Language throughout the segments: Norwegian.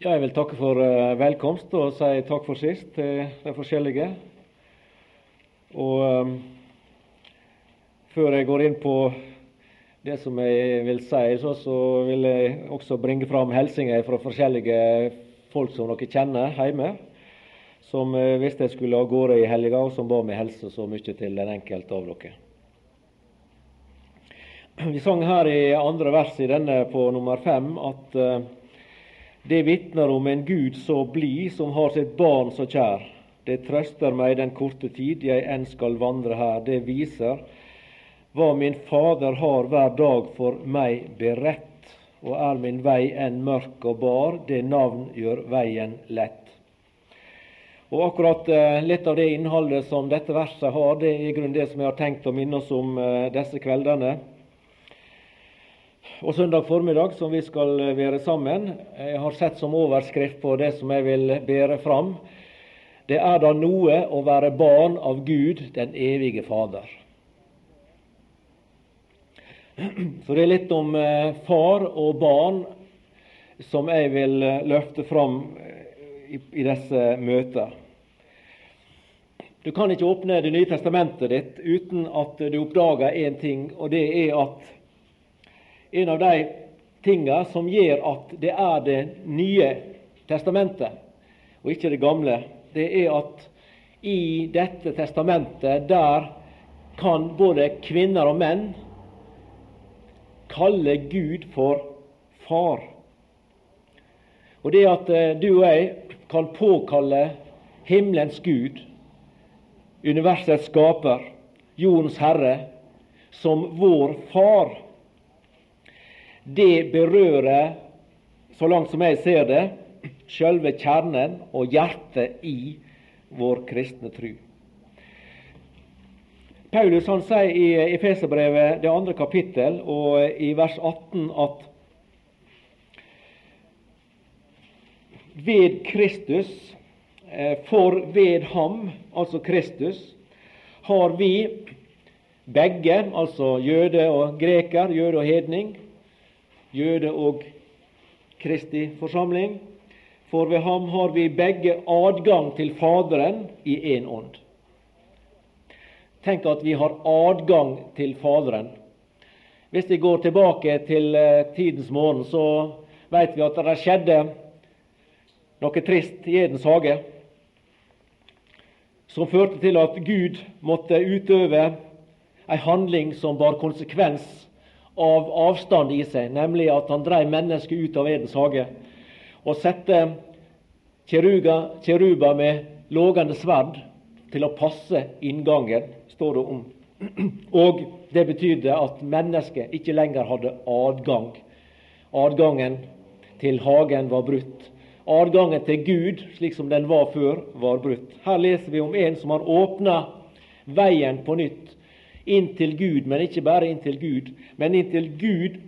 Ja, jeg vil takke for uh, velkomst og si takk for sist til de forskjellige. Og um, før jeg går inn på det som jeg vil si, så, så vil jeg også bringe fram hilsener fra forskjellige folk som dere kjenner hjemme, som uh, visste jeg skulle av gårde i helga, og som ba meg helse så mye til den enkelte av dere. Vi sang her i andre vers i denne på nummer fem at uh, det vitner om en Gud så blid, som har sitt barn så kjær. Det trøster meg den korte tid jeg enn skal vandre her. Det viser hva min Fader har hver dag for meg beredt. Og er min vei enn mørk og bar, det navn gjør veien lett. Og akkurat eh, Litt av det innholdet som dette verset har, det er i grunnen det som jeg har tenkt å minne oss om eh, disse kveldene og søndag formiddag som vi skal være sammen. Jeg har sett som overskrift på det som jeg vil bære fram. Det er da noe å være barn av Gud, den evige Fader. Så det er litt om eh, far og barn som jeg vil eh, løfte fram eh, i disse møtene. Du kan ikke åpne Det nye testamentet ditt uten at du oppdager én ting, og det er at en av de tinga som gjør at det er Det nye testamentet, og ikke det gamle, det er at i dette testamentet der kan både kvinner og menn kalle Gud for far. Og det at eh, du og jeg kan påkalle himmelens Gud, universets skaper, jordens herre, som vår far, det berører, så langt som jeg ser det, sjølve kjernen og hjertet i vår kristne tru. Paulus han sier i Efeserbrevet det andre kapittel og i vers 18 at ved Kristus, eh, for ved ham, altså Kristus, har vi begge, altså jøde og greker, jøde og hedning, jøde og Kristi forsamling. For ved ham har vi begge adgang til Faderen i én ånd. Tenk at vi har adgang til Faderen. Hvis vi går tilbake til eh, tidens morgen, så vet vi at det skjedde noe trist i Edens hage som førte til at Gud måtte utøve ei handling som bar konsekvens av avstand i seg, nemlig at han drev mennesket ut av Edens hage og sette kjeruber med lågende sverd til å passe inngangen, står det om. Og det betydde at mennesket ikke lenger hadde adgang. Adgangen til hagen var brutt. Adgangen til Gud, slik som den var før, var brutt. Her leser vi om en som har åpna veien på nytt inn til Gud, men ikke bare inntil Gud, men inntil Gud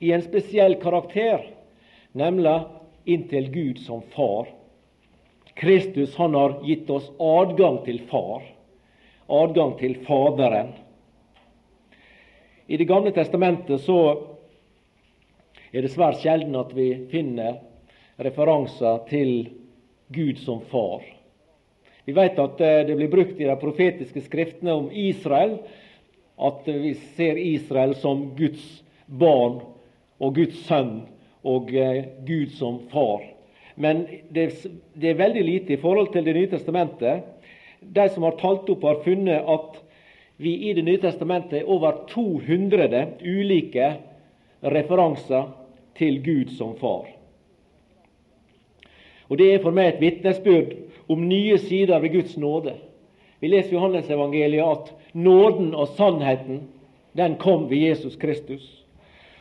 i en spesiell karakter, nemlig inntil Gud som far. Kristus han har gitt oss adgang til Far, adgang til Faderen. I Det gamle testamentet så er det svært sjelden at vi finner referanser til Gud som far. Vi vet at eh, det blir brukt i de profetiske skriftene om Israel, at vi ser Israel som Guds barn og Guds sønn og eh, Gud som far. Men det, det er veldig lite i forhold til Det nye testamentet. De som har talt opp, har funnet at vi i Det nye testamentet er over 200 ulike referanser til Gud som far. Og Det er for meg et vitnesbyrd om nye sider ved Guds nåde. Vi leser i Johannesevangeliet at nåden og sannheten den kom ved Jesus Kristus.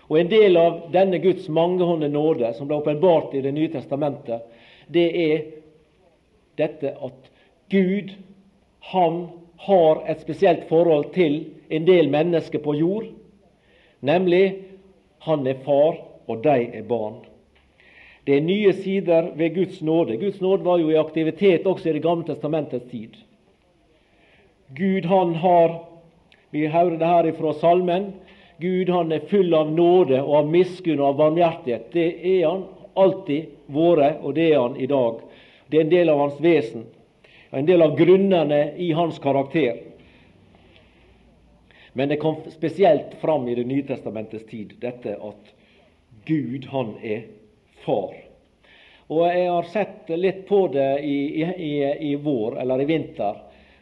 Og En del av denne Guds mangehånde nåde, som ble åpenbart i Det nye testamentet, det er dette at Gud, han har et spesielt forhold til en del mennesker på jord, nemlig han er far, og de er barn. Det er nye sider ved Guds nåde. Guds nåde var jo i aktivitet også i Det gamle testamentets tid. Gud han har Vi hører det her fra salmen. Gud han er full av nåde og av miskunn og av barmhjertighet. Det er han. alltid vært, og det er han i dag. Det er en del av hans vesen, en del av grunnene i hans karakter. Men det kom spesielt fram i Det nye testamentets tid, dette at Gud, han er far. Og Jeg har sett litt på det i, i, i vår, eller i vinter.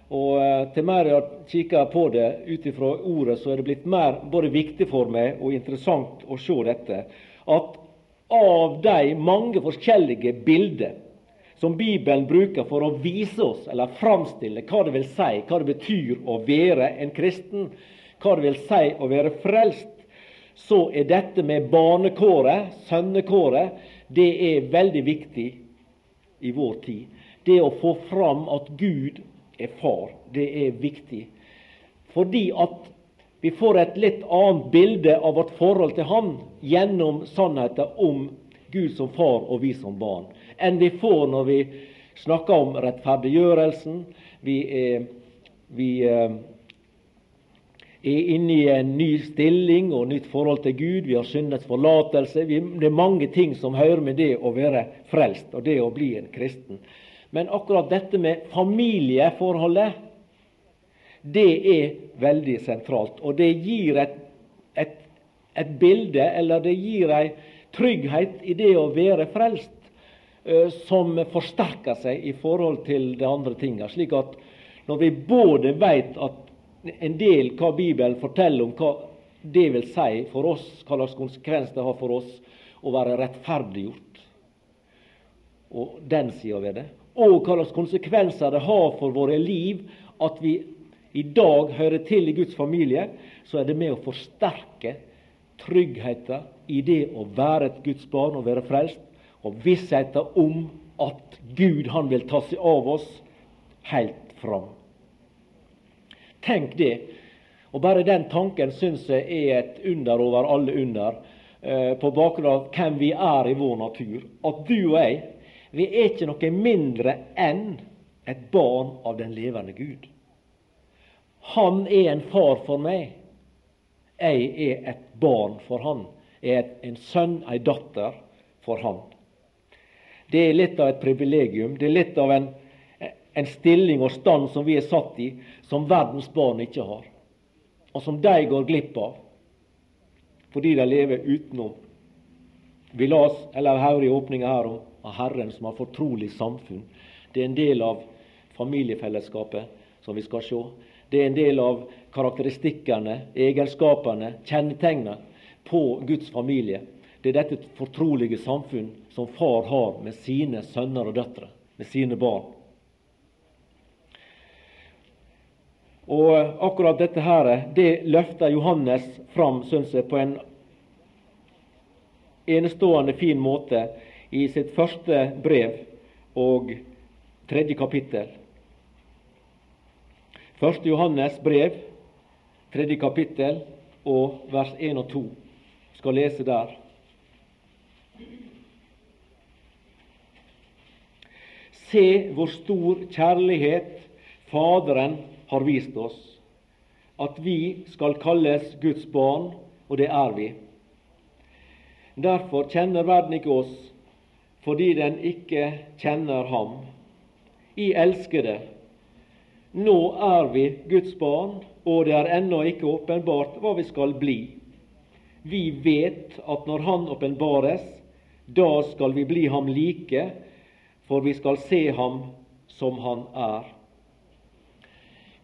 Og eh, til mer jeg har kikka på det ut ifra ordet, så er det blitt mer både viktig for meg og interessant å se dette. At av de mange forskjellige bilder som Bibelen bruker for å vise oss, eller framstille hva det vil si, hva det betyr å være en kristen, hva det vil si å være frelst, så er dette med barnekåret, sønnekåret, det er veldig viktig i vår tid. Det å få fram at Gud er far, det er viktig. Fordi at vi får et litt annet bilde av vårt forhold til Han gjennom sannheten om Gud som far og vi som barn, enn vi får når vi snakker om rettferdiggjørelsen. Vi er, vi eh, er inne i en ny stilling og nytt forhold til Gud. Vi har syndets forlatelse. Vi, det er mange ting som hører med det å være frelst og det å bli en kristen. Men akkurat dette med familieforholdet, det er veldig sentralt. Og det gir et, et, et bilde, eller det gir ei trygghet i det å være frelst, uh, som forsterker seg i forhold til de andre tinga. Slik at når vi både veit at en del hva Bibelen forteller om hva det vil si for oss, hva slags konsekvens det har for oss å være rettferdiggjort, og den sida ved det, og hva slags konsekvenser det har for våre liv at vi i dag hører til i Guds familie, så er det med å forsterke tryggheten i det å være et Guds barn og være frelst, og vissheten om at Gud han vil ta seg av oss helt fram. Tenk det. Og Bare den tanken syns jeg er et under over alle under, eh, på bakgrunn av hvem vi er i vår natur. At du og jeg, vi er ikke noe mindre enn et barn av den levende Gud. Han er en far for meg. Jeg er et barn for han. Jeg er en sønn, ei datter for han. Det er litt av et privilegium. Det er litt av en en stilling og stand som vi er satt i, som verdens barn ikke har, og som de går glipp av fordi de lever utenom. Vi las, eller hører i åpninga her om Herren som har fortrolig samfunn. Det er en del av familiefellesskapet som vi skal se. Det er en del av karakteristikkene, egenskapene, kjennetegnene på Guds familie. Det er dette fortrolige samfunn som far har med sine sønner og døtre, med sine barn. Og akkurat dette her, det løfter Johannes fram, syns jeg, på en enestående fin måte i sitt første brev og tredje kapittel. Første Johannes brev, tredje kapittel og vers 1 og 2. skal lese der. Se hvor stor kjærlighet Faderen har vist oss at vi skal kalles Guds barn, og det er vi. Derfor kjenner verden ikke oss, fordi den ikke kjenner Ham. I elskede, nå er vi Guds barn, og det er ennå ikke åpenbart hva vi skal bli. Vi vet at når Han åpenbares, da skal vi bli ham like, for vi skal se ham som han er.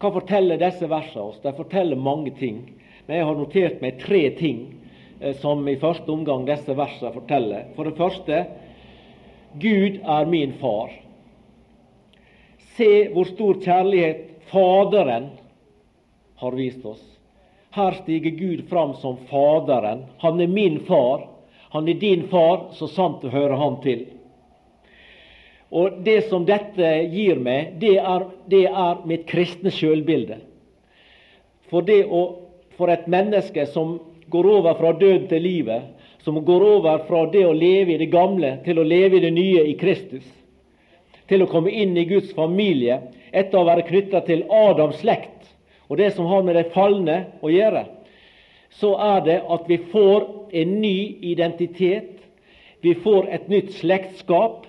Hva forteller disse versene oss? De forteller mange ting. Men jeg har notert meg tre ting eh, som i første omgang disse versene forteller. For det første Gud er min far. Se hvor stor kjærlighet Faderen har vist oss. Her stiger Gud fram som Faderen. Han er min far. Han er din far, så sant du hører han til. Og Det som dette gir meg, det er, det er mitt kristne sjølbilde. For, for et menneske som går over fra død til livet, som går over fra det å leve i det gamle til å leve i det nye i Kristus, til å komme inn i Guds familie etter å være knytta til Adams slekt og det som har med det falne å gjøre, så er det at vi får en ny identitet, Vi får et nytt slektskap.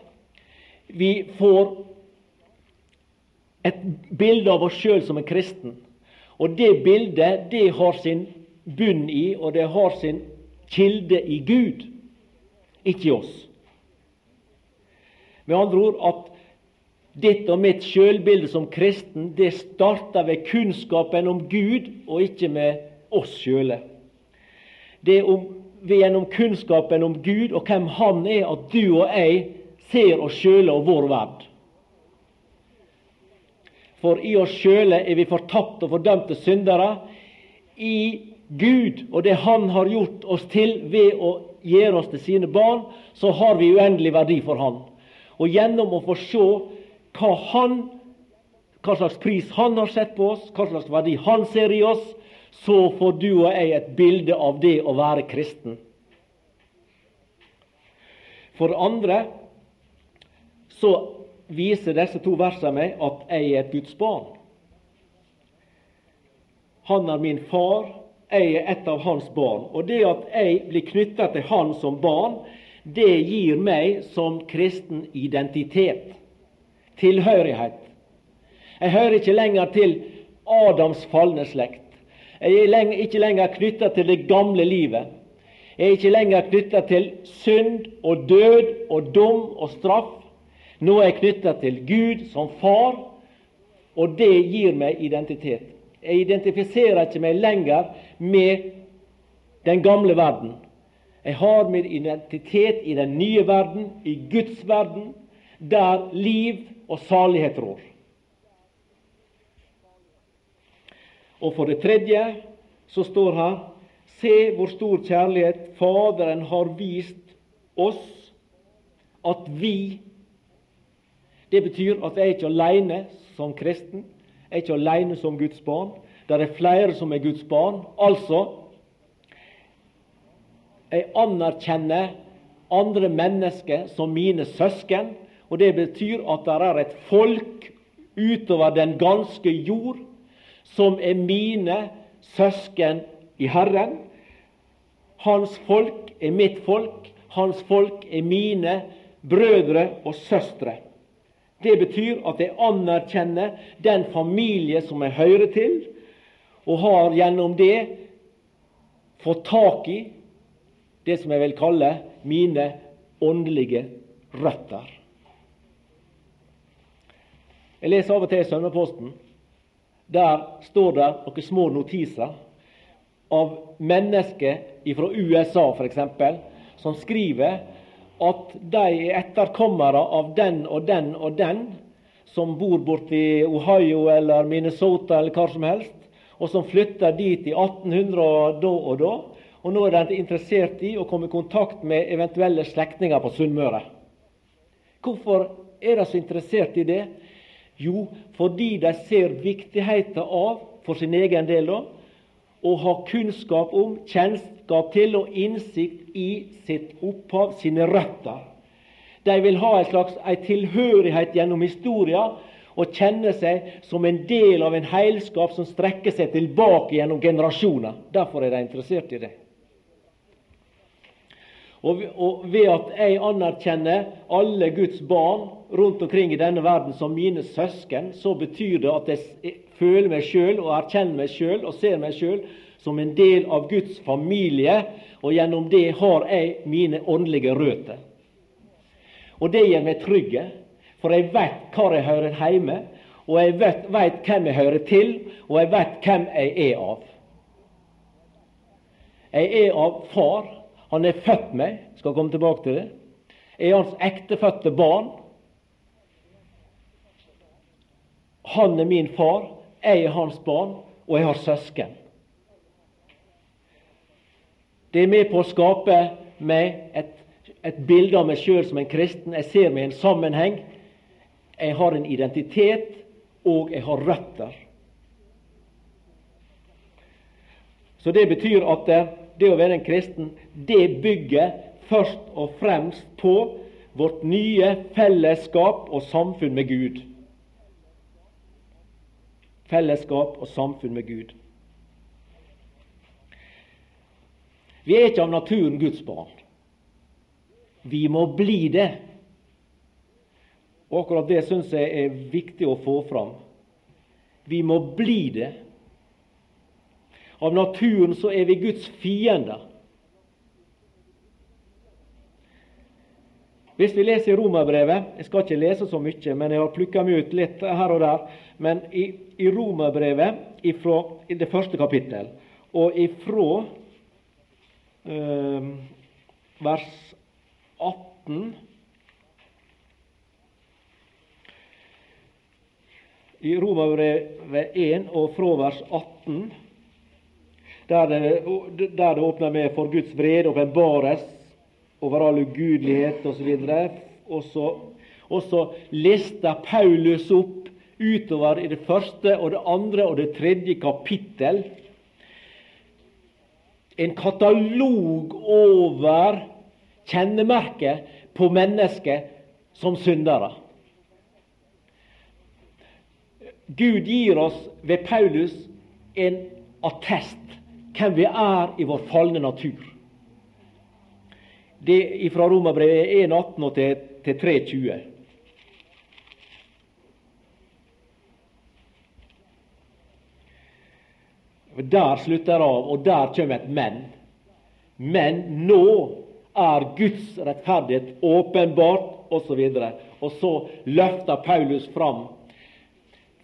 Vi får et bilde av oss sjøl som en kristen. Og det bildet det har sin bunn i, og det har sin kilde i Gud, ikke i oss. Med andre ord at ditt og mitt sjølbilde som kristen det starter ved kunnskapen om Gud, og ikke med oss sjøle. Det er om, gjennom kunnskapen om Gud og hvem Han er, at du og jeg ser oss sjøle og vår verd. For i oss sjøle er vi fortapte og fordømte syndere. I Gud og det Han har gjort oss til ved å gjøre oss til sine barn, så har vi uendelig verdi for Han. Og gjennom å få se hva, han, hva slags pris Han har sett på oss, hva slags verdi Han ser i oss, så får du og jeg et bilde av det å være kristen. For andre så viser disse to versene meg at jeg er et Guds barn. Han er min far, jeg er et av hans barn. Og det at jeg blir knytta til han som barn, det gir meg som kristen identitet, tilhørighet. Jeg hører ikke lenger til Adams falne slekt. Jeg er ikke lenger knytta til det gamle livet. Jeg er ikke lenger knytta til synd og død og dom og straff. Nå er jeg knytta til Gud som far, og det gir meg identitet. Jeg identifiserer ikke meg lenger med den gamle verden. Jeg har min identitet i den nye verden, i Guds verden, der liv og salighet rår. Og for det tredje så står her Se hvor stor kjærlighet Faderen har vist oss, at vi Det betyr at jeg er ikke alene som kristen Jeg er ikke alene som Guds barn. Det er flere som er Guds barn. Altså jeg anerkjenner andre mennesker som mine søsken. Og det betyr at det er et folk utover den ganske jord som er mine søsken i Herren. Hans folk er mitt folk. Hans folk er mine brødre og søstre. Det betyr at jeg anerkjenner den familie som jeg hører til, og har gjennom det fått tak i det som jeg vil kalle mine åndelige røtter. Jeg leser av og til Sønneposten. Der står det noen små notiser av mennesker fra USA, f.eks., som skriver at de er etterkommere av den og den og den som bor borti Ohio eller Minnesota eller hva som helst, og som flytter dit i 1800 og da og da. Og nå er de interessert i å komme i kontakt med eventuelle slektninger på Sunnmøre. Hvorfor er de så interessert i det? Jo, fordi de ser viktigheten av, for sin egen del, da, å ha kunnskap om, kjennskap til og innsikt i sitt opphav, sine røtter. De vil ha en slags en tilhørighet gjennom historia og kjenne seg som en del av en heilskap som strekker seg tilbake gjennom generasjoner. Derfor er de interessert i det. Og ved at jeg anerkjenner alle Guds barn rundt omkring i denne verden som mine søsken, så betyr det at jeg føler meg sjøl og erkjenner meg sjøl og ser meg sjøl som en del av Guds familie, og gjennom det har jeg mine åndelige røtter. Og det gjør meg trygge, for jeg vet hvor jeg hører hjemme, og jeg vet, vet hvem jeg hører til, og jeg vet hvem jeg er av. Jeg er av far. Han er født meg, skal komme tilbake til det. Jeg er hans ektefødte barn. Han er min far, jeg er hans barn, og jeg har søsken. Det er med på å skape meg et, et bilde av meg sjøl som en kristen. Jeg ser meg i en sammenheng. Jeg har en identitet, og jeg har røtter. Så det betyr at det å være en kristen, det bygger først og fremst på vårt nye fellesskap og samfunn med Gud. Fellesskap og samfunn med Gud. Vi er ikke av naturen Guds barn. Vi må bli det. Og akkurat det syns jeg er viktig å få fram. Vi må bli det. Av naturen så er vi Guds fiender. Hvis vi leser i Romerbrevet Jeg skal ikke lese så mye, men jeg har plukka meg ut litt her og der. Men i, i Romerbrevet, i det første kapittel, og ifra vers 18 I Romerbrevet 1 og fra vers 18, der det, der det åpner med 'for Guds vrede åpenbares over all ugudelighet' osv. Og så, og så lister Paulus opp utover i det første og det andre og det tredje kapittel en katalog over kjennemerker på mennesket som syndere. Gud gir oss ved Paulus en attest hvem vi er i vår falne natur. Det er fra Romerbrevet 1,18 til, til 3,20. Der slutter av, og der kommer et men. Men nå er Guds rettferdighet åpenbart, osv. Og, og så løfter Paulus fram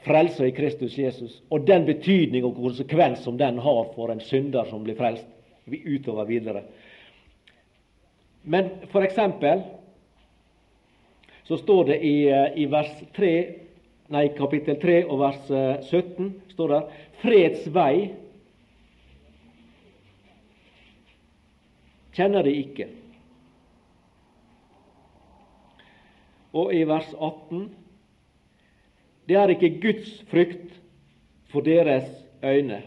frelsa i Kristus Jesus, og den betydning og konsekvens som den har for en synder som blir frelst, utover videre. Men for eksempel så står det i, i vers 3, nei, kapittel 3 og vers 17 eh, står det Freds vei kjenner de ikke. Og i vers 18 det er ikke Guds frykt for deres øyne.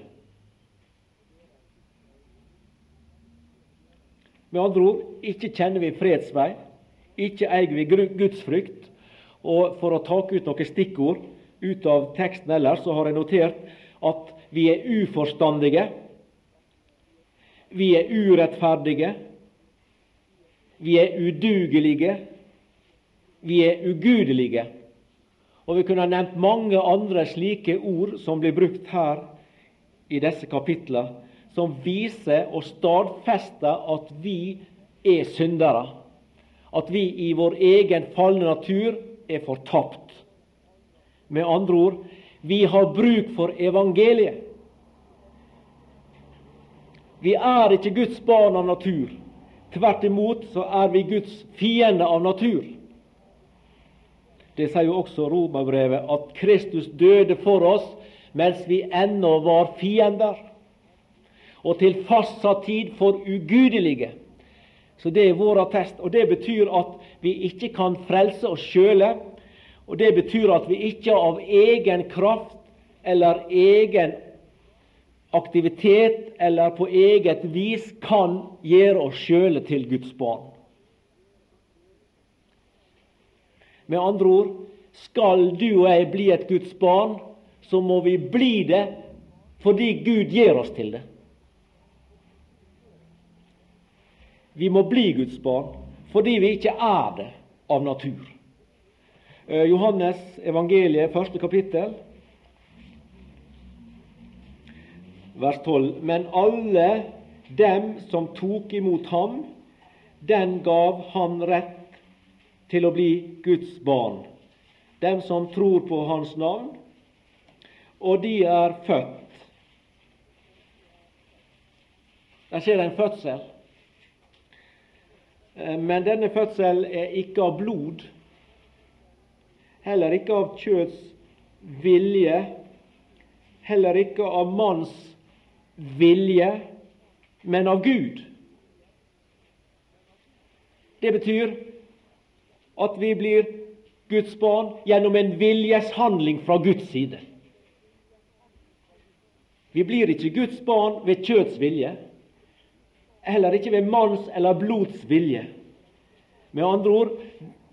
Med andre ord ikke kjenner vi fredsvei, ikke eier vi Guds frykt. Og for å ta ut noen stikkord ut av teksten ellers, så har jeg notert at vi er uforstandige, vi er urettferdige, vi er udugelige, vi er ugudelige. Og vi kunne ha nevnt mange andre slike ord som blir brukt her i disse kapitlene, som viser og stadfester at vi er syndere. At vi i vår egen falne natur er fortapt. Med andre ord vi har bruk for evangeliet. Vi er ikke Guds barn av natur. Tvert imot så er vi Guds fiende av natur. Det sier jo også Romerbrevet, at Kristus døde for oss mens vi ennå var fiender og til fastsatt tid for ugudelige. Så Det er vår attest. og Det betyr at vi ikke kan frelse oss sjøle. Og det betyr at vi ikke av egen kraft eller egen aktivitet eller på eget vis kan gjøre oss sjøle til Guds barn. Med andre ord skal du og jeg bli et Guds barn, så må vi bli det fordi Gud gir oss til det. Vi må bli Guds barn fordi vi ikke er det av natur. Eh, Johannes evangeliet, første kapittel, vers 12. Men alle dem som tok imot ham, den gav han rett til å bli Guds barn. Dem som tror på Hans navn, og de er født. Der skjer en fødsel. Eh, men denne fødsel er ikke av blod, heller ikke av kjøds vilje, heller ikke av manns vilje, men av Gud. Det betyr at vi blir Guds barn gjennom en viljeshandling fra Guds side. Vi blir ikke Guds barn ved kjøtts vilje, heller ikke ved manns eller blods vilje. Med andre ord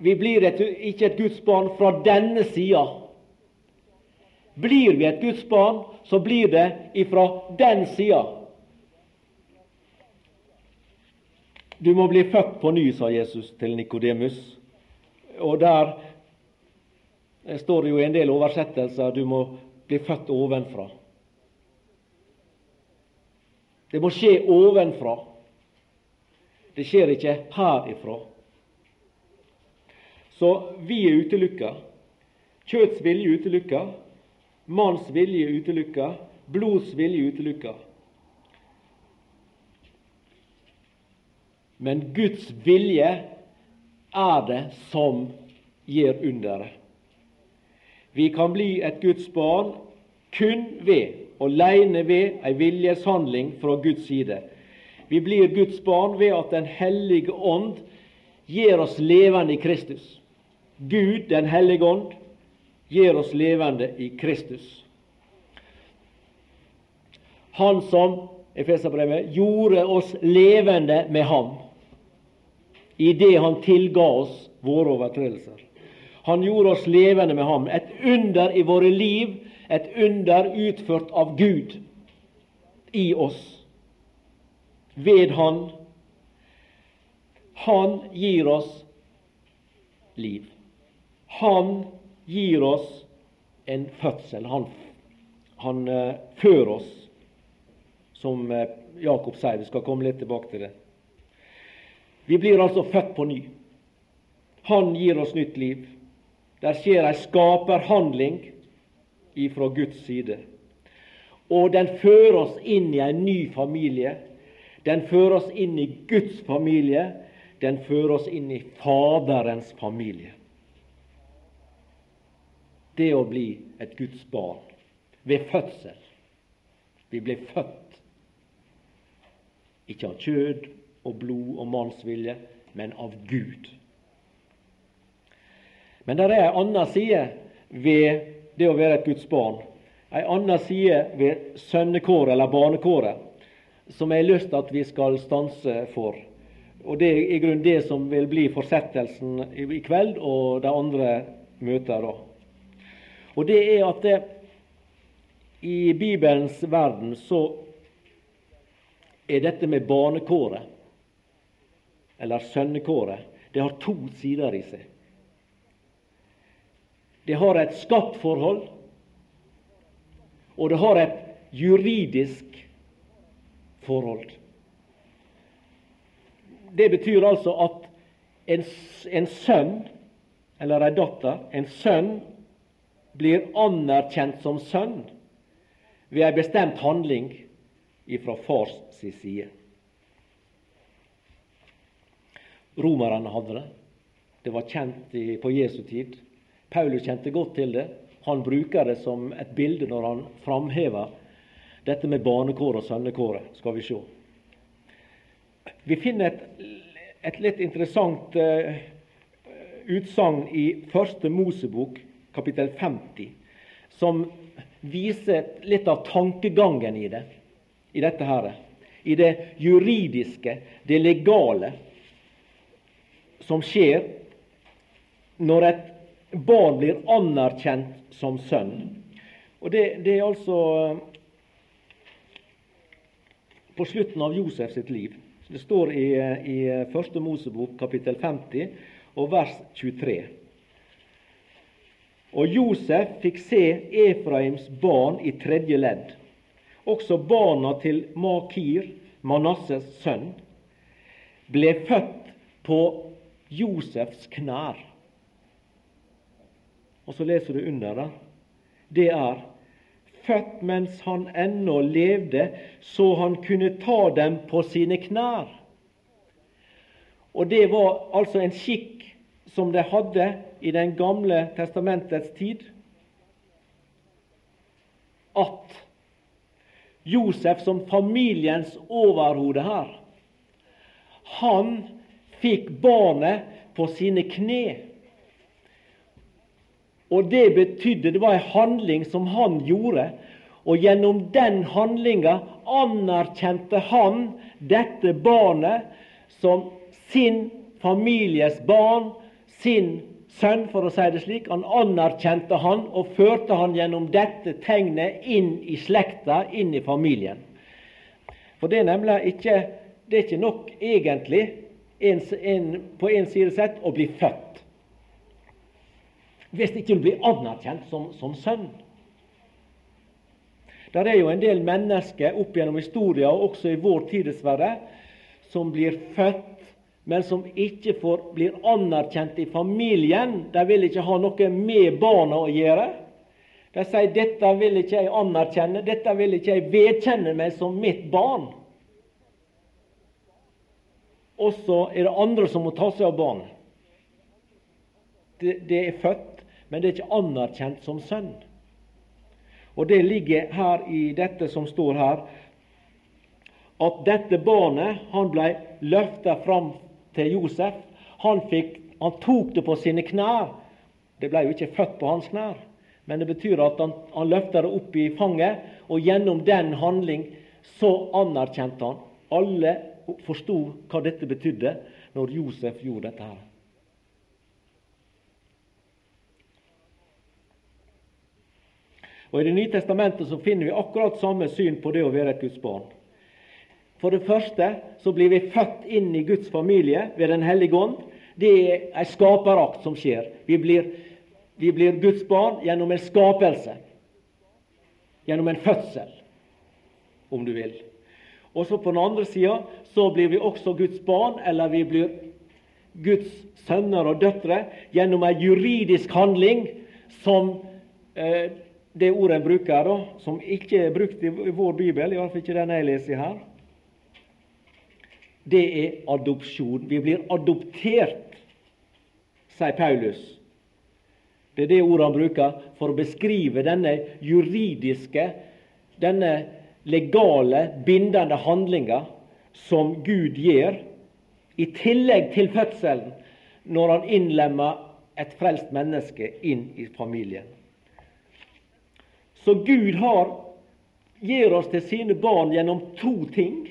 vi blir et, ikke et Guds barn fra denne sida. Blir vi et Guds barn, så blir det ifra den sida. Du må bli født på ny, sa Jesus til Nikodemus. Og der står det jo en del oversettelser du må bli født ovenfra. Det må skje ovenfra. Det skjer ikke herifra. Så vi er utelukka. Kjøtts vilje utelukka. Manns vilje utelukka. Blods vilje utelukka. Men Guds vilje er det som gir underet. Vi kan bli et Guds barn kun ved, alene ved, ei viljeshandling fra Guds side. Vi blir Guds barn ved at Den hellige ånd gir oss levende i Kristus. Gud, Den hellige ånd, gir oss levende i Kristus. Han som Efeserbrevet, gjorde oss levende med ham i det han tilga oss våre overtredelser. Han gjorde oss levende med ham. Et under i våre liv, et under utført av Gud i oss, ved Han. Han gir oss liv. Han gir oss en fødsel. Han, han uh, fører oss, som uh, Jakob sier. Vi skal komme litt tilbake til det. Vi blir altså født på ny. Han gir oss nytt liv. Der skjer ei skaperhandling ifra Guds side. Og den fører oss inn i en ny familie. Den fører oss inn i Guds familie. Den fører oss inn i Faderens familie. Det å bli et Guds barn ved fødsel. Vi blir født, ikke av kjød og blod og mannsvilje, men av Gud. Men det er ei anna side ved det å være et Guds barn. Ei anna side ved sønnekåret eller barnekåret som jeg har lyst til at vi skal stanse for. Og Det er i grunnen det som vil bli fortsettelsen i kveld og de andre møter. Og det er at det, i Bibelens verden så er dette med barnekåret eller sønnekåret, det har to sider i seg. Det har et skattforhold, og det har et juridisk forhold. Det betyr altså at en, en sønn eller en datter, en sønn, blir anerkjent som sønn ved ei bestemt handling ifra fars side. Romerne hadde det. Det var kjent på Jesu tid. Paulus kjente godt til det. Han bruker det som et bilde når han framhever dette med barnekåret og sønnekåret. Skal vi se. Vi finner et, et litt interessant uh, utsagn i Første Mosebok, kapittel 50, som viser litt av tankegangen i det, i dette her. I det juridiske, det legale som skjer når et barn blir anerkjent som sønn. Og Det, det er altså eh, på slutten av Josef sitt liv. Det står i, i Første Mosebok kapittel 50 og vers 23. Og Josef fikk se Efraims barn i tredje ledd. Også barna til Makir, Manasses sønn, ble født på Josefs knær. Og så leser du under det. Det er født mens han ennå levde, så han kunne ta dem på sine knær. Og det var altså en skikk som det hadde i Den gamle testamentets tid. At Josef som familiens overhode her, han fikk barnet på sine kne. Og det betydde Det var en handling som han gjorde. Og gjennom den handlinga anerkjente han dette barnet som sin families barn, sin sønn, for å si det slik. Han anerkjente han og førte han gjennom dette tegnet inn i slekta, inn i familien. For det er nemlig ikke, det er ikke nok egentlig en, en, på en side sett å bli født. Hvis ikke du blir anerkjent som, som sønn. Der er jo en del mennesker opp gjennom historien, og også i vår tid dessverre, som blir født, men som ikke får, blir anerkjent i familien. De vil ikke ha noe med barna å gjøre. De sier 'dette vil ikke jeg anerkjenne, dette vil ikke jeg vedkjenne meg som mitt barn'. Og så er det andre som må ta seg av barn. Det, det er født, men det er ikke anerkjent som sønn. Og det ligger her i dette som står her, at dette barnet han ble løfta fram til Josef. Han, fikk, han, tok det på sine knær. Det ble jo ikke født på hans knær, men det betyr at han, han løfta det opp i fanget, og gjennom den handling så anerkjente han. Alle forsto hva dette betydde når Josef gjorde dette her. Og I Det nye testamentet så finner vi akkurat samme syn på det å være et Guds barn. For det første så blir vi født inn i Guds familie ved Den hellige ånd. Det er en skaperakt som skjer. Vi blir, vi blir Guds barn gjennom en skapelse. Gjennom en fødsel, om du vil. Og så på den andre sida så blir vi også Guds barn, eller vi blir Guds sønner og døtre gjennom en juridisk handling som eh, det ordet en bruker, da, som ikke er brukt i vår bibel, iallfall ikke den jeg leser her, det er adopsjon. Vi blir adoptert, sier Paulus. Det er det ordet han bruker for å beskrive denne juridiske, denne legale, bindende handlinga som Gud gjør, i tillegg til fødselen, når han innlemmer et frelst menneske inn i familien. Så Gud har, gir oss til sine barn gjennom to ting.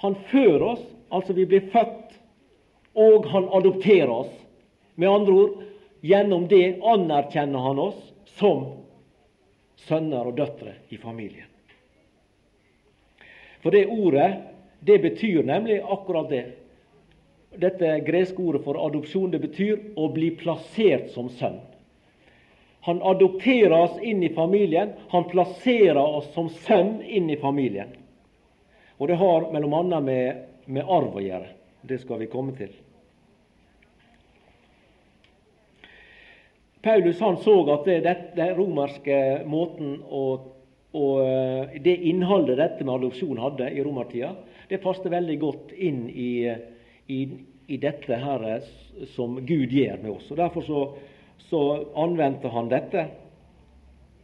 Han fører oss, altså vi blir født, og han adopterer oss. Med andre ord, gjennom det anerkjenner han oss som sønner og døtre i familien. For det ordet, det betyr nemlig akkurat det. Dette greske ordet for adopsjon, det betyr å bli plassert som sønn. Han adopterer oss inn i familien. Han plasserer oss som sønn inn i familien. Og det har m.a. Med, med arv å gjøre. Det skal vi komme til. Paulus han så at det, romerske måten og, og, Det innholdet dette med adopsjon hadde i romertida, det passet veldig godt inn i, i, i dette her som Gud gjør med oss. Og Derfor så så anvendte han dette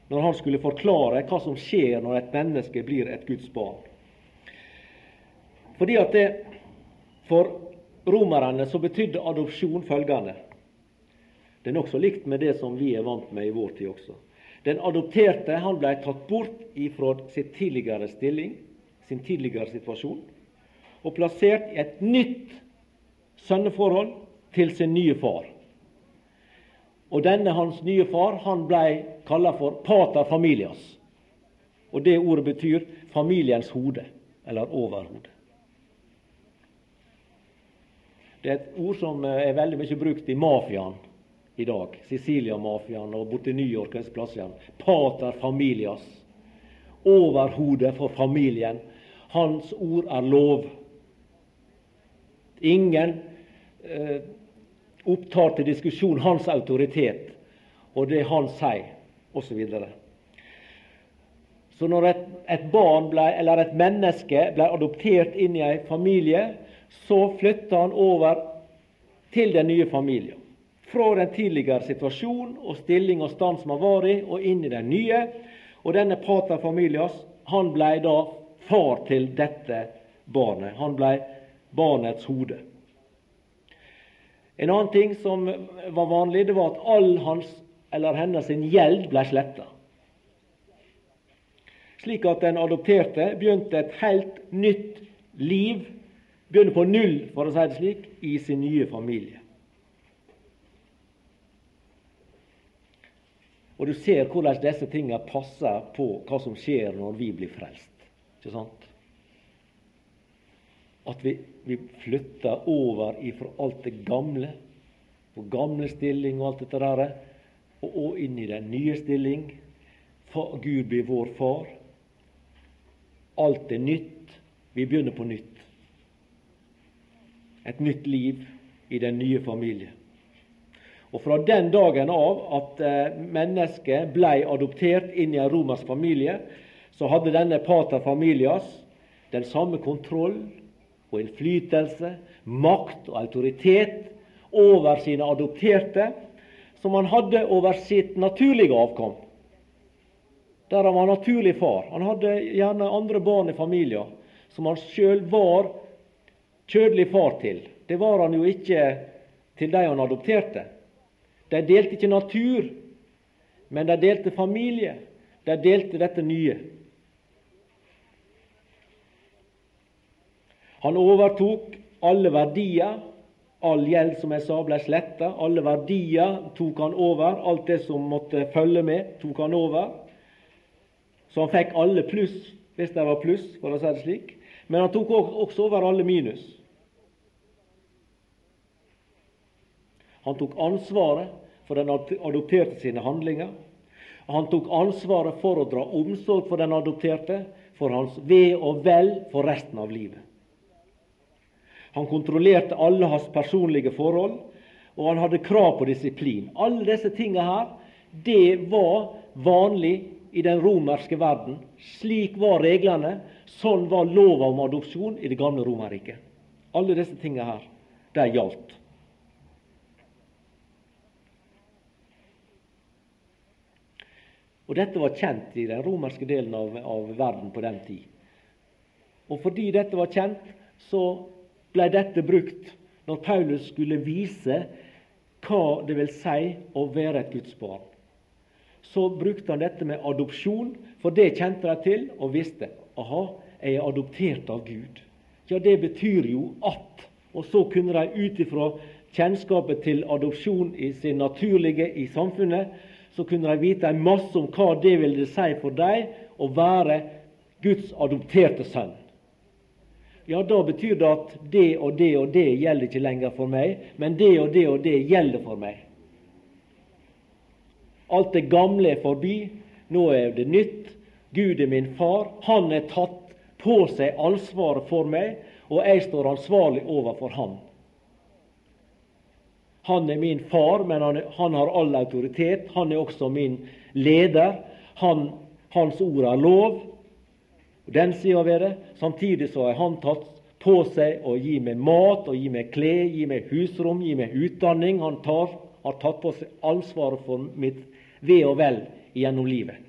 når han skulle forklare hva som skjer når et menneske blir et Guds barn. Fordi at det, For romerne så betydde adopsjon følgende Det er nokså likt med det som vi er vant med i vår tid også. Den adopterte han ble tatt bort ifra sin tidligere stilling, sin tidligere situasjon, og plassert i et nytt sønneforhold til sin nye far. Og denne hans nye far han blei kalla for pater familias. Og det ordet betyr familiens hode, eller overhode. Det er et ord som er veldig mye brukt i mafiaen i dag. Sicilia-mafiaen og borti New York og disse plassene. Pater familias. Overhodet for familien. Hans ord er lov. Ingen eh, opptar til diskusjon hans autoritet og det han sier, osv. Så, så når et, et barn ble, eller et menneske ble adoptert inn i en familie, så flytta han over til den nye familien. Fra den tidligere situasjonen og stilling og stand som han var i, og inn i den nye. Og denne pater familias, han ble da far til dette barnet. Han ble barnets hode. En annen ting som var vanlig, det var at all hans eller hennes gjeld ble sletta. Slik at den adopterte begynte et helt nytt liv, begynte på null, for å si det slik, i sin nye familie. Og du ser hvordan disse tingene passer på hva som skjer når vi blir frelst. Ikke sant? at vi, vi flytter over ifra alt det gamle, på gamle stilling og alt dette der, og, og inn i den nye stilling. Gud blir vår far. Alt er nytt. Vi begynner på nytt. Et nytt liv i den nye familien. Og Fra den dagen av at eh, mennesket ble adoptert inn i en romersk familie, så hadde denne pater familias den samme kontroll og innflytelse, makt og autoritet over sine adopterte som han hadde over sitt naturlige avkom. Der han var naturlig far. Han hadde gjerne andre barn i familien som han sjøl var kjødelig far til. Det var han jo ikke til de han adopterte. De delte ikke natur, men de delte familie. De delte dette nye. Han overtok alle verdier. All gjeld, som jeg sa, ble sletta. Alle verdier tok han over. Alt det som måtte følge med, tok han over. Så han fikk alle pluss, hvis det var pluss, for å si det slik. Men han tok også over alle minus. Han tok ansvaret for den adopterte sine handlinger. Han tok ansvaret for å dra omsorg for den adopterte, for hans ve og vel for resten av livet. Han kontrollerte alle hans personlige forhold, og han hadde krav på disiplin. Alle disse tingene her, det var vanlig i den romerske verden. Slik var reglene. Sånn var lova om adopsjon i det gamle Romerriket. Alle disse tingene her, de gjaldt. Og Dette var kjent i den romerske delen av, av verden på den tid. Og fordi dette var kjent, så ble dette brukt når Paulus skulle vise hva det vil si å være et Guds barn. Så brukte han dette med adopsjon, for det kjente de til og visste. Aha, jeg er adoptert av Gud. Ja, det betyr jo at Og så kunne de ut ifra kjennskapet til adopsjon i sin naturlige i samfunnet, så kunne de vite en masse om hva det ville si for dem å være Guds adopterte sønn ja, da betyr det at det og det og det gjelder ikke lenger for meg, men det og det og det gjelder for meg. Alt det gamle er forbi, nå er det nytt. Gud er min far. Han er tatt på seg ansvaret for meg, og jeg står ansvarlig overfor ham. Han er min far, men han, han har all autoritet. Han er også min leder. Han, hans ord er lov den sida ved det. Samtidig så har han tatt på seg å gi meg mat, og gi meg klær, gi meg husrom, gi meg utdanning. Han tar, har tatt på seg ansvaret for mitt ve og vel gjennom livet.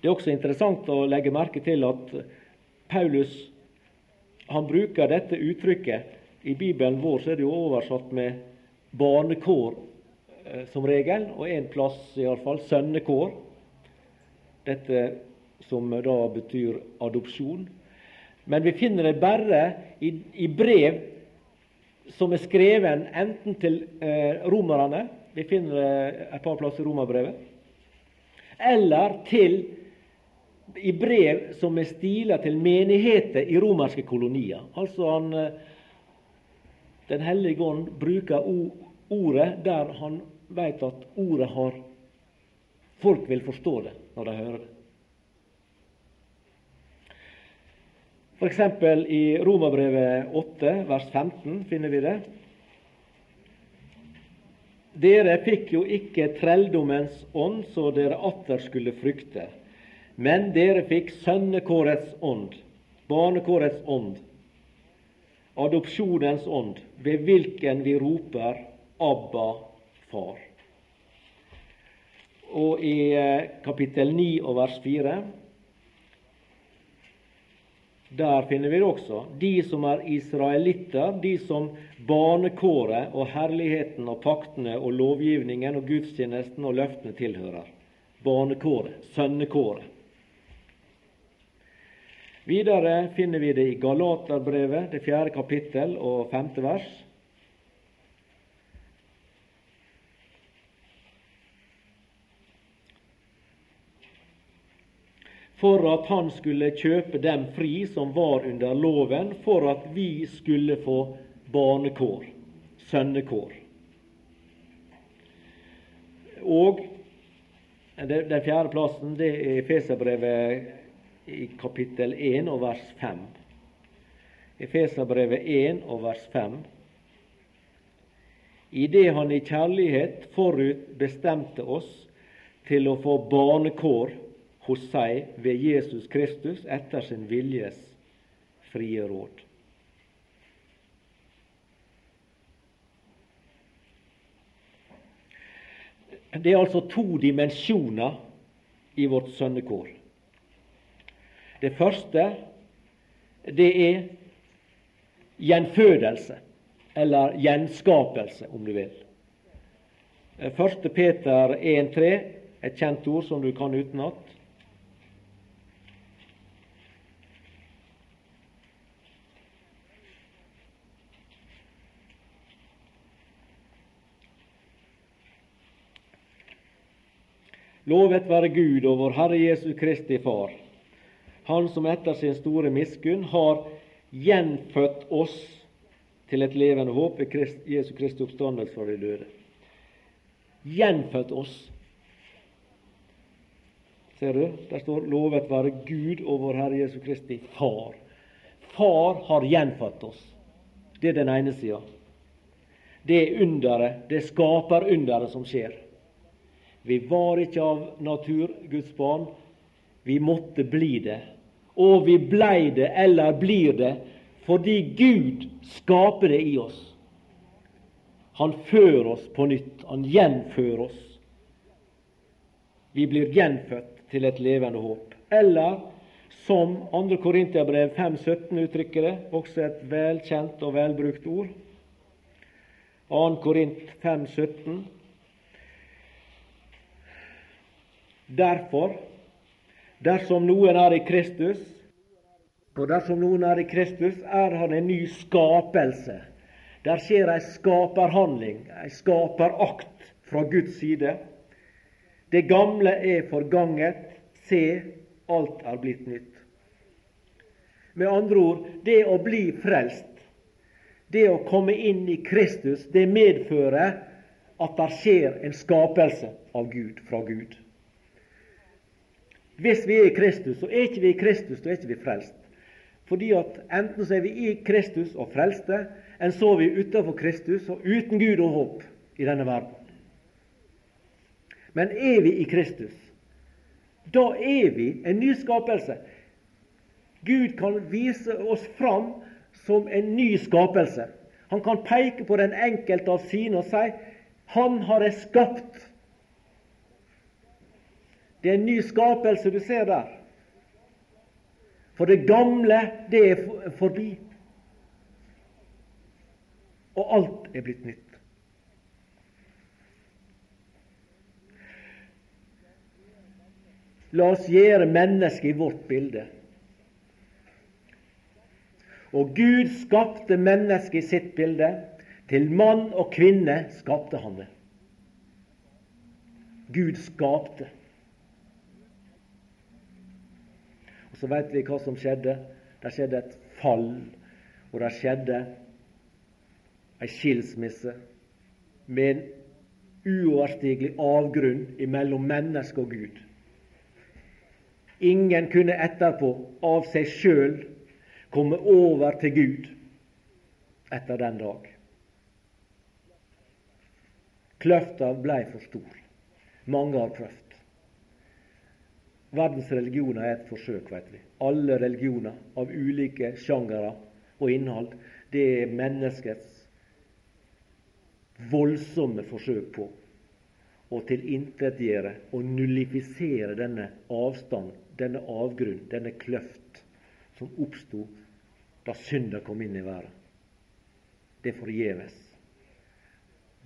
Det er også interessant å legge merke til at Paulus han bruker dette uttrykket. I Bibelen vår så er det jo oversatt med barnekår Eh, som regel, og en plass iallfall sønnekår. Dette som da betyr adopsjon. Men vi finner det bare i, i brev som er skrevet enten til eh, romerne Vi finner det et par plasser i romerbrevet. Eller til i brev som er stila til menigheter i romerske kolonier. Altså han, eh, Den hellige ånd bruker ordet der han veit at ordet har Folk vil forstå det når de hører det. F.eks. i Romerbrevet 8, vers 15 finner vi det. Dere fikk jo ikke trelldommens ånd, så dere atter skulle frykte. Men dere fikk sønnekårets ånd, barnekårets ånd, adopsjonens ånd, ved hvilken vi roper Abba, far. Og i eh, kapittel 9 og vers 4 der finner vi det også. De som er israelitter, de som barnekåret og herligheten og paktene og lovgivningen og gudstjenesten og løftene tilhører. Barnekåret, sønnekåret. Videre finner vi det i Galaterbrevet, det fjerde kapittel og femte vers. for at han skulle kjøpe dem fri som var under loven, for at vi skulle få barnekår, sønnekår. Og den fjerde plassen det er Efeserbrevet i kapittel 1 og vers 5. Efeserbrevet 1 og vers 5. I det Han i kjærlighet forut bestemte oss til å få barnekår hos seg ved Jesus Kristus etter sin viljes frie råd. Det er altså to dimensjoner i vårt sønnekår. Det første det er gjenfødelse, eller gjenskapelse, om du vil. 1. Peter 1,3, et kjent ord som du kan utenat. Lovet være Gud og vår Herre Jesu Kristi Far, Han som etter sin store miskunn har gjenfødt oss til et levende håp ved Jesu Kristi oppstandelse fra de døde. Gjenfødt oss. Ser du? Der står 'Lovet være Gud og vår Herre Jesu Kristi Far'. Far har gjenfødt oss. Det er den ene sida. Det er underet, det skaper underet som skjer. Vi var ikke av natur Guds barn. Vi måtte bli det. Og vi blei det, eller blir det, fordi Gud skaper det i oss. Han fører oss på nytt. Han gjenfører oss. Vi blir gjenfødt til et levende håp. Eller som 2. Korintiabrev 5,17 uttrykker det, også et velkjent og velbrukt ord. 2. Korint 5,17. Derfor, dersom noen er i Kristus, og dersom noen er i Kristus, er han en ny skapelse. Der skjer ei skaperhandling, ei skaperakt fra Guds side. Det gamle er forganget, se, alt er blitt nytt. Med andre ord, det å bli frelst, det å komme inn i Kristus, det medfører at det skjer en skapelse av Gud, fra Gud. Hvis vi er i Kristus, så er ikke vi i Kristus, så er ikke vi frelst. Fordi at enten så er vi i Kristus og frelste, enn så er vi utenfor Kristus og uten Gud og håp i denne verden. Men er vi i Kristus, da er vi en ny skapelse. Gud kan vise oss fram som en ny skapelse. Han kan peke på den enkelte av sine og si 'Han har jeg skapt'. Det er en ny skapelse du ser der. For det gamle, det er forbi. Og alt er blitt nytt. La oss gjøre mennesket i vårt bilde. Og Gud skapte mennesket i sitt bilde. Til mann og kvinne skapte han det. Gud skapte. Så vet vi hva som skjedde. Det skjedde et fall, og det skjedde ei skilsmisse med en uoverstigelig avgrunn mellom menneske og Gud. Ingen kunne etterpå av seg sjøl komme over til Gud etter den dag. Kløfta blei for stor. Mange har prøvd. Verdens religioner er et forsøk, vet vi. Alle religioner av ulike sjangere og innhold. Det er menneskets voldsomme forsøk på å tilintetgjøre og nullifisere denne avstand, denne avgrunn, denne kløft som oppsto da synda kom inn i verden. Det er forgjeves.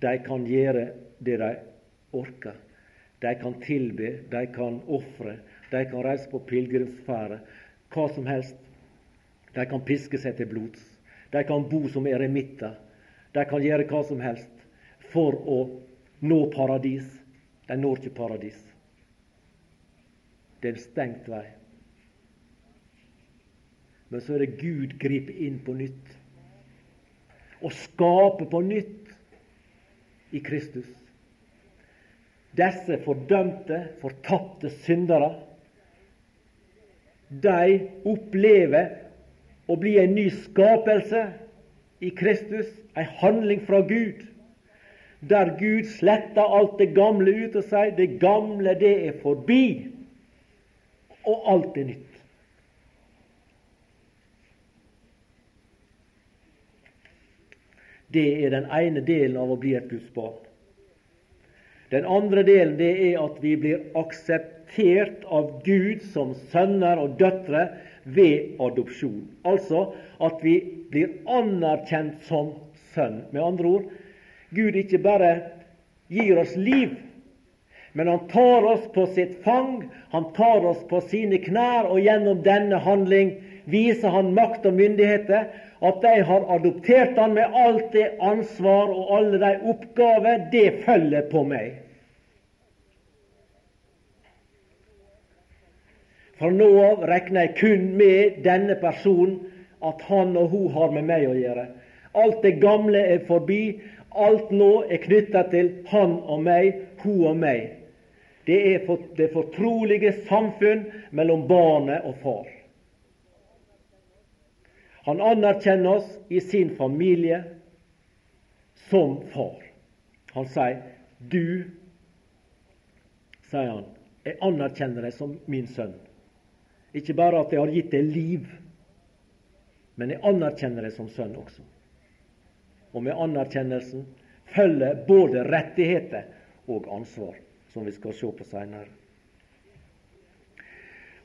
De kan gjøre det de orker. De kan tilbe, de kan ofre, de kan reise på pilegrimsferde, hva som helst. De kan piske seg til blods. De kan bo som eremitter. De kan gjøre hva som helst for å nå paradis. De når ikke paradis. Det er en stengt vei. Men så er det Gud griper inn på nytt og skaper på nytt i Kristus. Disse fordømte, fortapte syndere, de opplever å bli en ny skapelse i Kristus, en handling fra Gud, der Gud sletter alt det gamle ut og sier det gamle, det er forbi, og alt er nytt. Det er den ene delen av å bli et Guds barn. Den andre delen det er at vi blir akseptert av Gud som sønner og døtre ved adopsjon. Altså at vi blir anerkjent som sønn. Med andre ord Gud ikke bare gir oss liv, men han tar oss på sitt fang, han tar oss på sine knær, og gjennom denne handling viser han makt og myndigheter, at de har adoptert han med alt det ansvar og alle de oppgaver det følger på meg. Fra nå av regner jeg kun med denne personen, at han og hun har med meg å gjøre. Alt det gamle er forbi. Alt nå er knytta til han og meg, hun og meg. Det er det fortrolige samfunn mellom barnet og far. Han anerkjenner oss i sin familie som far. Han sier 'Du', sier han, 'jeg anerkjenner deg som min sønn'. Ikke bare at jeg har gitt deg liv, men jeg anerkjenner deg som sønn også. Og med anerkjennelsen følger både rettigheter og ansvar, som vi skal se på seinere.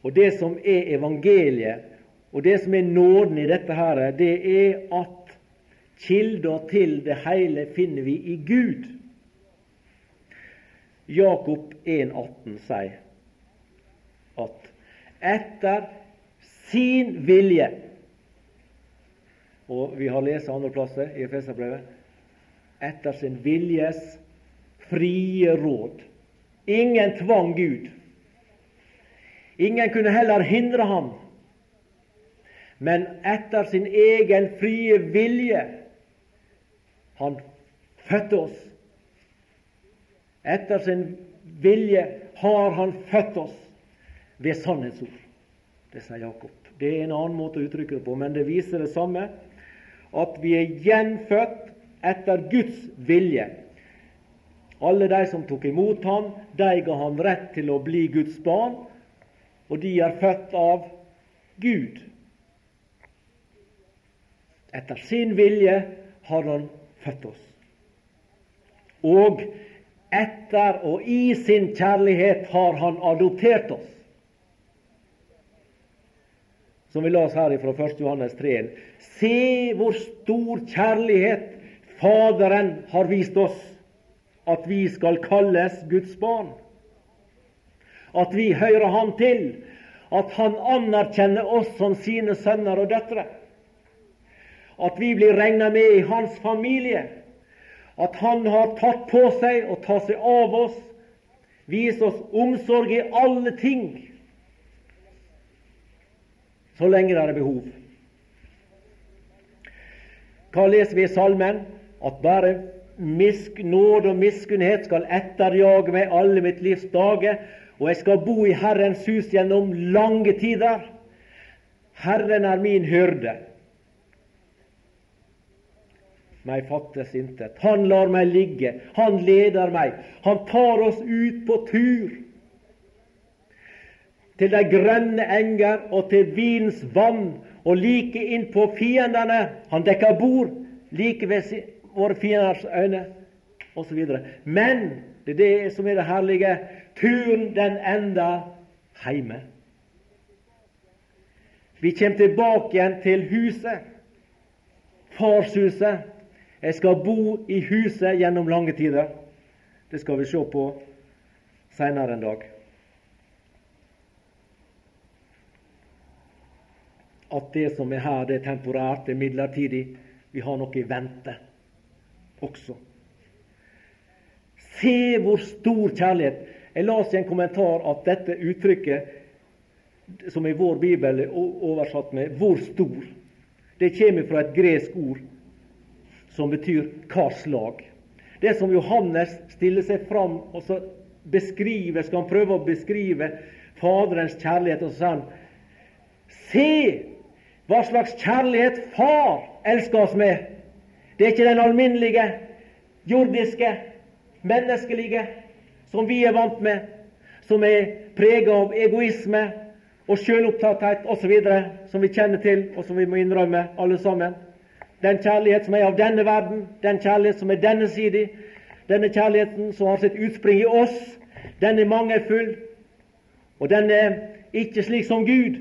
Og det som er evangeliet og det som er nåden i dette, her, det er at kilder til det hele finner vi i Gud. Jakob 1,18 sier at etter sin vilje Og vi har lest andre plasser i Efeserbrevet etter sin viljes frie råd. Ingen tvang Gud. Ingen kunne heller hindre ham men etter sin egen frie vilje. Han fødte oss. Etter sin vilje har han født oss ved sannhetsord. Det sier Jakob. Det er en annen måte å uttrykke det på, men det viser det samme. At vi er gjenfødt etter Guds vilje. Alle de som tok imot ham, de ga ham rett til å bli Guds barn, og de er født av Gud. Etter sin vilje har Han født oss. Og etter og i sin kjærlighet har Han adoptert oss. Som vi las her fra 1. Johannes 3. Se hvor stor kjærlighet Faderen har vist oss, at vi skal kalles Guds barn. At vi hører Han til, at Han anerkjenner oss som sine sønner og døtre at vi blir regna med i hans familie, at han har tatt på seg å ta seg av oss, vise oss omsorg i alle ting, så lenge det er behov. Hva leser vi i salmen? At bare misk, nåde og miskunnhet skal etterjage meg alle mitt livs dager, og jeg skal bo i Herrens hus gjennom lange tider. Herren er min hyrde meg fattes intet. Han lar meg ligge, han leder meg, han tar oss ut på tur. Til de grønne enger og til vinens vann, og like inn på fiendene. Han dekker bord like ved våre fienders øyne, osv. Men det er det som er det herlige. Turen, den ender heime. Vi kommer tilbake igjen til huset, farshuset, jeg skal bo i huset gjennom lange tider. Det skal vi se på seinere en dag. At det som er her, det er temporært, det er midlertidig. Vi har noe i vente også. Se hvor stor kjærlighet! Jeg las i en kommentar at dette uttrykket som i vår bibel er oversatt med 'hvor stor', det kommer fra et gresk ord som betyr 'hva slag'. Det som Johannes stiller seg fram og så beskriver, skal han prøve å beskrive Faderens kjærlighet, og så sier han Se hva slags kjærlighet Far elsker oss med! Det er ikke den alminnelige, jordiske, menneskelige som vi er vant med, som er preget av egoisme og selvopptatthet osv., som vi kjenner til, og som vi må innrømme alle sammen. Den kjærlighet som er av denne verden, den kjærlighet som er denne side, denne kjærligheten som har sitt utspring i oss, den er mangelfull, og den er ikke slik som Gud.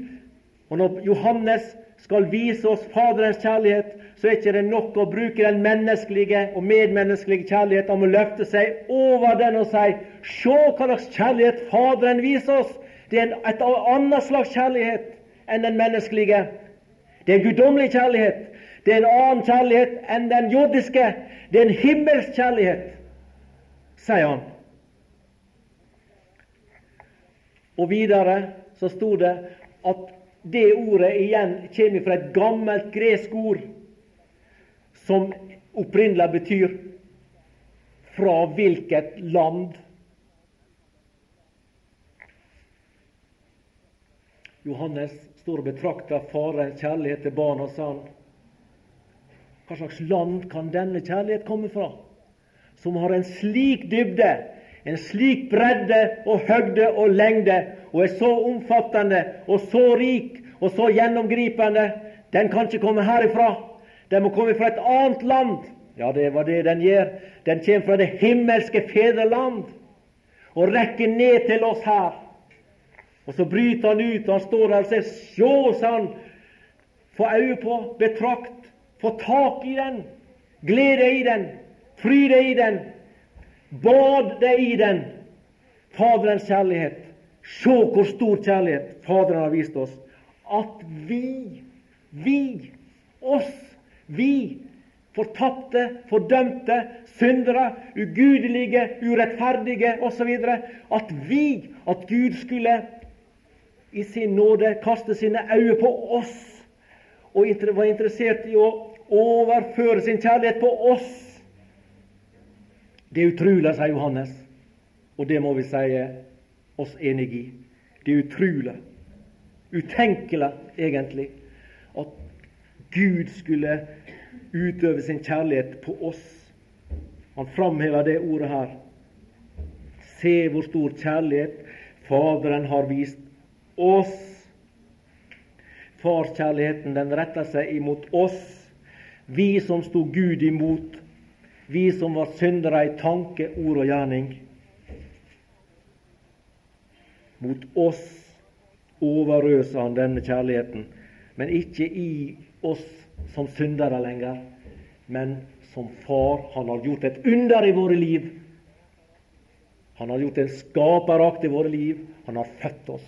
Og når Johannes skal vise oss Faderens kjærlighet, så er ikke det nok å bruke den menneskelige og medmenneskelige kjærlighet. Han må løfte seg over den og si Se hva slags kjærlighet Faderen viser oss! Det er et annet slags kjærlighet enn den menneskelige. Det er en guddommelig kjærlighet. Det er en annen kjærlighet enn den jordiske. Det er en himmelsk kjærlighet, sier han. Og videre så sto det at det ordet igjen kommer fra et gammelt gresk ord som opprinnelig betyr 'fra hvilket land'. Johannes står og betrakter farens kjærlighet til barna, sa han. Hva slags land kan denne kjærlighet komme fra, som har en slik dybde, en slik bredde og høgde og lengde, og er så omfattende og så rik og så gjennomgripende? Den kan ikke komme herifra. Den må komme fra et annet land. Ja, det var det den gjør. Den kommer fra det himmelske fedreland og rekker ned til oss her. Og så bryter han ut, og han står der og sier Sjå, sa han, få øye på, betrakt, få tak i den, gled deg i den, fry deg i den, bad deg i den. Faderens kjærlighet. Se hvor stor kjærlighet Faderen har vist oss. At vi, vi, oss, vi, fortapte, fordømte, syndere, ugudelige, urettferdige osv. At vi, at Gud skulle i sin nåde kaste sine øyne på oss og var interessert i å overføre sin kjærlighet på oss. Det er utrolig, sier Johannes, og det må vi si oss enig i. Det er utrolig, utenkelig egentlig, at Gud skulle utøve sin kjærlighet på oss. Han framhever det ordet her. Se hvor stor kjærlighet Faderen har vist oss. Farskjærligheten den retter seg imot oss, vi som stod Gud imot, vi som var syndere i tanke, ord og gjerning. Mot oss overøser han denne kjærligheten, men ikke i oss som syndere lenger, men som far. Han har gjort et under i våre liv. Han har gjort en skaperakt i våre liv. Han har født oss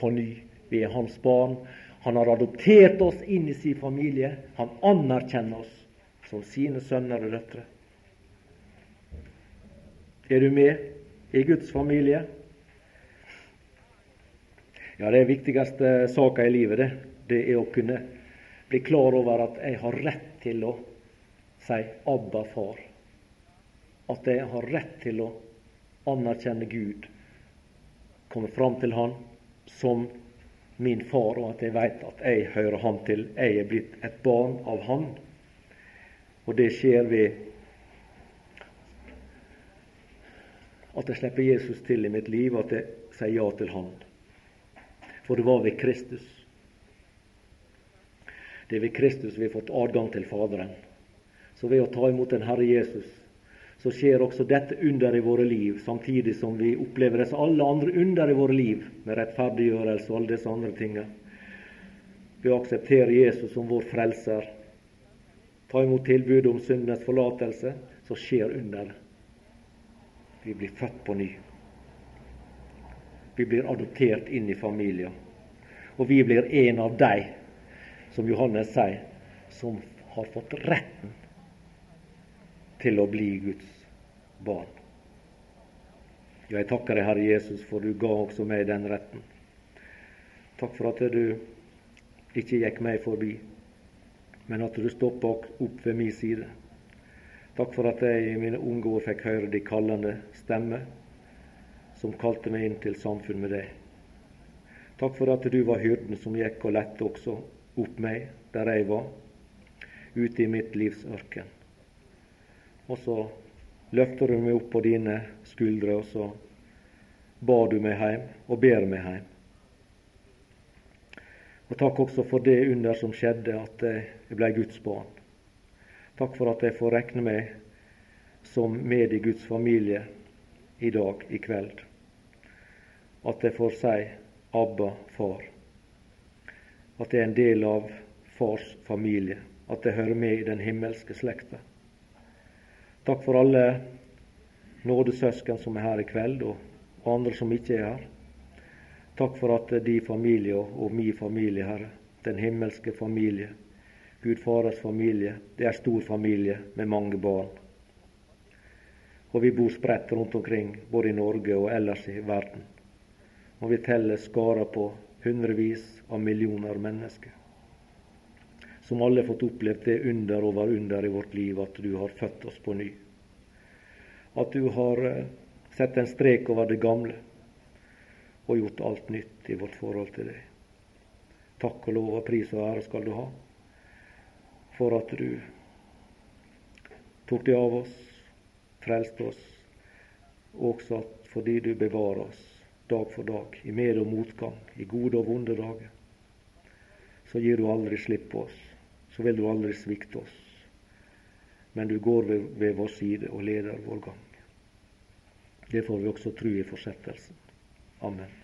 på ny. Vi er hans barn. Han har adoptert oss inn i sin familie. Han anerkjenner oss som sine sønner og døtre. Er du med i Guds familie? Ja, det er viktigste saka i livet, det. Det er å kunne bli klar over at jeg har rett til å si 'Abba, far'. At jeg har rett til å anerkjenne Gud, komme fram til Han som min far, og at jeg vet at jeg hører Han til. Jeg er blitt et barn av Han. Og det skjer ved at jeg slipper Jesus til i mitt liv, at jeg sier ja til Han. For det var ved Kristus det er ved Kristus vi har fått adgang til Faderen. Så ved å ta imot den Herre Jesus, så skjer også dette under i våre liv, samtidig som vi opplever disse alle andre under i våre liv, med rettferdiggjørelse og alle disse andre tingene. Ved å akseptere Jesus som vår frelser, ta imot tilbudet om syndenes forlatelse, så skjer under. Vi blir født på ny. Vi blir adoptert inn i familien. Og vi blir en av de, som Johannes sier, som har fått retten til å bli Guds barn. Ja, jeg takker deg, Herre Jesus, for du ga også meg den retten. Takk for at du ikke gikk meg forbi, men at du stoppa opp ved min side. Takk for at jeg i mine unge år fikk høre de kallende stemme som kalte meg inn til samfunn med deg. Takk for at du var hyrden som gikk og lette også opp meg der jeg var, ute i mitt livs ørken. Og så løfter du meg opp på dine skuldre, og så bar du meg hjem og ber meg hjem. Og takk også for det under som skjedde, at jeg ble Guds barn. Takk for at jeg får regne meg som med i Guds familie i dag, i kveld. At jeg får si Abba, far. At jeg er en del av fars familie. At jeg hører med i den himmelske slekta. Takk for alle nådesøsken som er her i kveld, og andre som ikke er her. Takk for at de familie og min familie, Herre, den himmelske familie, Gud Fares familie, det er stor familie med mange barn. Og vi bor spredt rundt omkring, både i Norge og ellers i verden. Og vi teller skarer på hundrevis av millioner mennesker. Som alle har fått opplevd det under over under i vårt liv, at du har født oss på ny. At du har eh, sett en strek over det gamle og gjort alt nytt i vårt forhold til deg. Takk og lov og pris og ære skal du ha for at du tok deg av oss, frelste oss, også fordi du bevarer oss dag for dag, i med- og motgang, i gode og vonde dager. Så gir du aldri slipp på oss, så vil du aldri svikte oss. Men du går ved, ved vår side og leder vår gang. Det får vi også tro i fortsettelsen. Amen.